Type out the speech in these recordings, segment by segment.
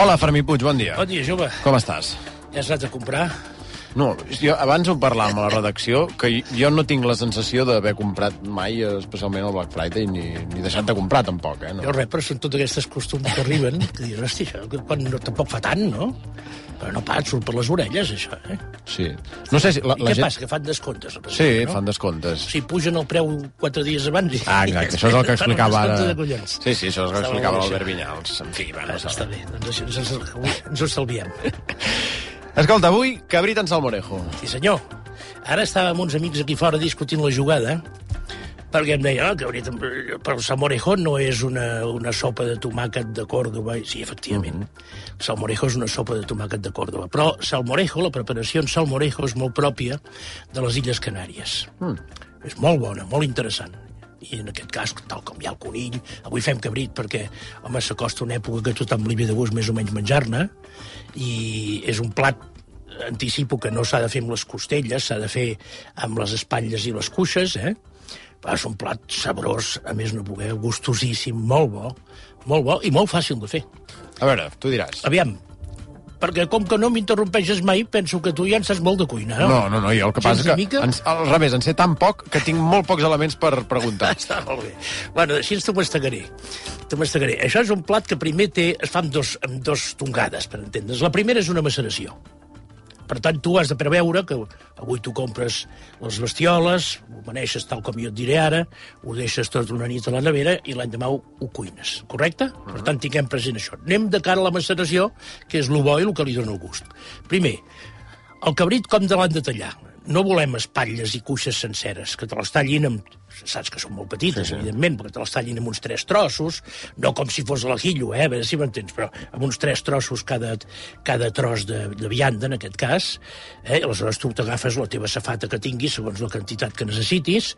Hola, Fermí Puig, bon dia. Bon dia, jove. Com estàs? Ja has anat a comprar? No, jo abans ho parlàvem a la redacció, que jo no tinc la sensació d'haver comprat mai, especialment el Black Friday, ni, ni deixat de comprar tampoc, eh? No. Jo res, però són totes aquestes costums que arriben, que dius, hosti, això que quan no, tampoc fa tant, no? Però no pas, surt per les orelles, això, eh? Sí. No sé si la, I la què gent... passa, que fan descomptes? Sí, representa, no? fan descomptes. O sigui, pugen el preu quatre dies abans i... Ah, exacte, això és el que explicava ara... Sí, sí, això és el que explicava l'Albert. Vinyals. En fi, bueno, Ah, està bé, doncs això ens, ens ho estalviem. Escolta, avui, cabrit en salmorejo. Sí, senyor. Ara estava amb uns amics aquí fora discutint la jugada, perquè em deien, oh, hauria... però el salmorejo no és una, una sopa de tomàquet de Còrdoba. Sí, efectivament, el salmorejo és una sopa de tomàquet de Còrdoba. Però salmorejo, la preparació en salmorejo és molt pròpia de les Illes Canàries. Mm. És molt bona, molt interessant. I en aquest cas, tal com hi ha el conill, avui fem cabrit perquè, home, s'acosta una època que tothom li ve de gust més o menys menjar-ne, i és un plat anticipo que no s'ha de fer amb les costelles, s'ha de fer amb les espatlles i les cuixes, eh? Però és un plat sabrós, a més no poder, gustosíssim, molt bo, molt bo i molt fàcil de fer. A veure, tu diràs. Aviam, perquè com que no m'interrompeixes mai, penso que tu ja en saps molt de cuina, no? No, no, no, jo el que passa és que, mica? en, al revés, en sé tan poc que tinc molt pocs elements per preguntar. Està molt bé. Bueno, així t'ho mastegaré. T'ho mastegaré. Això és un plat que primer té, es fa amb dos, amb dos tongades, per entendre's. La primera és una maceració. Per tant, tu has de preveure que avui tu compres les bestioles, ho maneixes tal com jo et diré ara, ho deixes tot una nit a la nevera i l'endemà ho, ho cuines, correcte? Per tant, tinguem present això. Anem de cara a la maceració, que és el bo i el que li dona el gust. Primer, el cabrit com te l'han de tallar? No volem espatlles i cuixes senceres, que te les tallin amb... Saps que són molt petites, sí, sí. evidentment, perquè te les tallin amb uns tres trossos, no com si fos l'ajillo, eh? a veure si m'entens, però amb uns tres trossos cada, cada tros de, de vianda, en aquest cas, eh? Aleshores tu t'agafes la teva safata que tinguis, segons la quantitat que necessitis,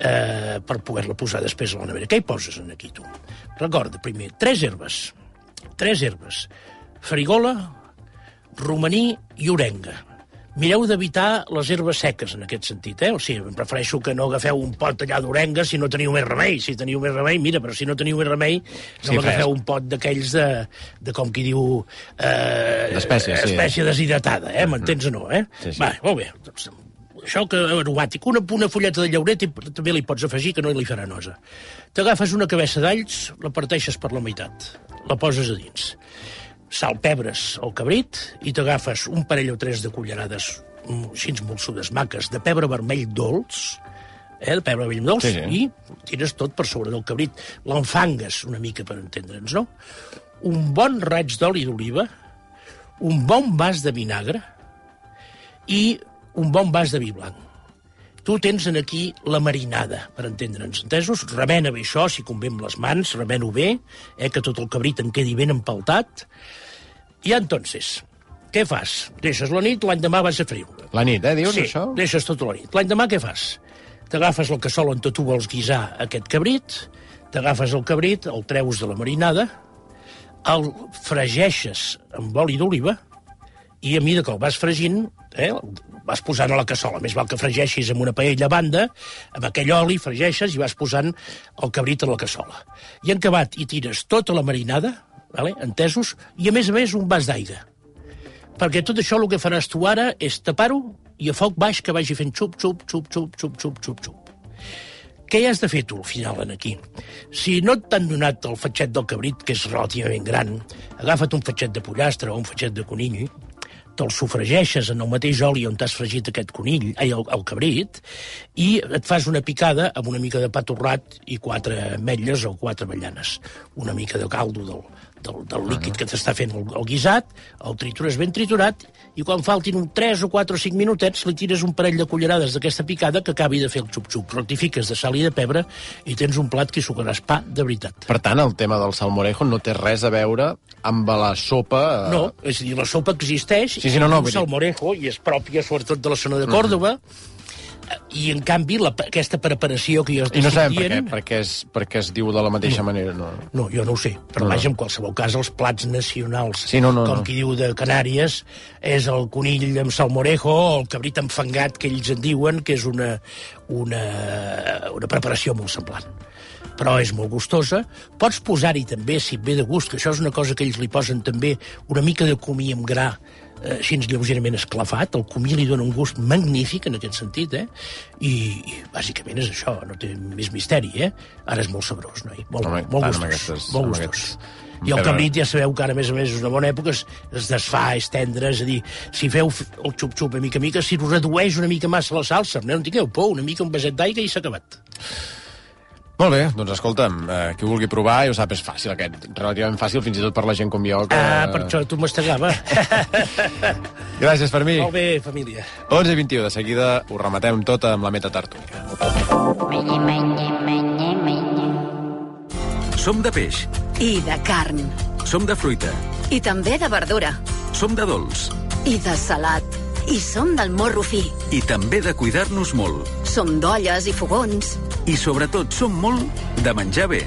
eh, per poder-la posar després a la nevera. Què hi poses en aquí, tu? Recorda, primer, tres herbes, tres herbes, farigola, romaní i orenga. Mireu d'evitar les herbes seques, en aquest sentit, eh? O sigui, prefereixo que no agafeu un pot allà d'orenga si no teniu més remei. Si teniu més remei, mira, però si no teniu més remei, no Sí, m'agafeu fresc. un pot d'aquells de, de, com qui diu... Eh, D'espècies, sí. Espècie deshidratada, eh? M'entens o no, eh? Sí, sí. Va, molt bé. Doncs, això que aromàtic. Una, una fulleta de llauret i també li pots afegir, que no li farà nosa. T'agafes una cabeça d'alls, la parteixes per la meitat, la poses a dins sal, pebres al cabrit i t'agafes un parell o tres de cullerades mm, així molsudes maques de pebre vermell dolç, eh, de pebre vermell dolç, Sí, sí. i tires tot per sobre del cabrit. L'enfangues una mica per entendre'ns, no? Un bon raig d'oli d'oliva, un bon vas de vinagre i un bon vas de vi blanc. Tu tens en aquí la marinada, per entendre'ns, entesos? Remena bé això, si convé amb les mans, remena-ho bé, eh, que tot el cabrit en quedi ben empaltat. I entonces, què fas? Deixes la nit, l'endemà vas a freure. La nit, eh, dius, sí, això? deixes tota la nit. L'endemà què fas? T'agafes la cassola on tu vols guisar aquest cabrit, t'agafes el cabrit, el treus de la marinada, el fregeixes amb oli d'oliva, i a mesura que el vas fregint, eh, vas posant a la cassola. Més val que fregeixis amb una paella a banda, amb aquell oli fregeixes i vas posant el cabrit a la cassola. I en acabat hi tires tota la marinada, vale? entesos, i a més a més un vas d'aigua. Perquè tot això el que faràs tu ara és tapar-ho i a foc baix que vagi fent xup, xup, xup, xup, xup, xup, xup, xup. Què hi has de fer tu al final en aquí? Si no t'han donat el fatxet del cabrit, que és relativament gran, agafa't un fatxet de pollastre o un fatxet de conill, te'l sofregeixes en el mateix oli on t'has fregit aquest conill, ai, el, el cabrit, i et fas una picada amb una mica de pa torrat i quatre ametlles o quatre avellanes. Una mica de caldo del, del, del líquid que t'està fent el, el guisat, el tritures ben triturat, i quan faltin un 3 o 4 o 5 minutets li tires un parell de cullerades d'aquesta picada que acabi de fer el xup-xup. Rectifiques de sal i de pebre i tens un plat que hi sucaràs pa de veritat. Per tant, el tema del salmorejo no té res a veure amb la sopa... eh, No, és a dir, la sopa existeix, Sí, sí, no, no, dir- salmorejo, i és pròpia sobretot de la zona de Còrdoba, i en canvi la, aquesta preparació que jo I no estic sabem per què, dient... per què, es, per què es diu de la mateixa manera. No. No, jo no ho sé, però No, no. vaja, en qualsevol cas, els plats nacionals, Sí, no, no, com no. qui diu de Canàries, és el conill amb salmorejo o el cabrit enfangat, que ells en diuen, que és una, una, una preparació molt semblant però és molt gustosa. Pots posar-hi també, si et ve de gust, que això és una cosa que ells li posen també, una mica de comí amb gra, eh, així lleugerament esclafat. El comí li dona un gust magnífic en aquest sentit, eh? I, i bàsicament és això, no té més misteri, eh? Ara és molt sabrós, noi? Molt, Home, molt gustós. aquestes- molt gustós. aquests- I el cabrit ja sabeu que ara, a més a més, és una bona època, es, es desfà, és tendre, és a dir, si feu el xup-xup a mica a mica, si us redueix una mica massa la salsa, no en tingueu por, una mica un beset d'aigua i s'ha acabat. Molt bé, doncs escolta'm, eh, qui ho vulgui provar, ja ho sap, és fàcil aquest, relativament fàcil, fins i tot per la gent com jo. Que... Ah, per això tu mastegava. Gràcies, Fermí. Molt bé, família. 11 i 21, de seguida ho rematem tot amb la meta tartúria. Som de peix, I de carn. som de fruita, I també de verdura. som de dolç I de salat. I som del morro fi. i també de cuidar-nos molt. Som d'olles i fogons. I sobretot som molt de menjar bé.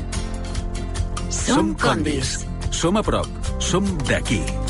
Som condis. Som a prop, som d'aquí.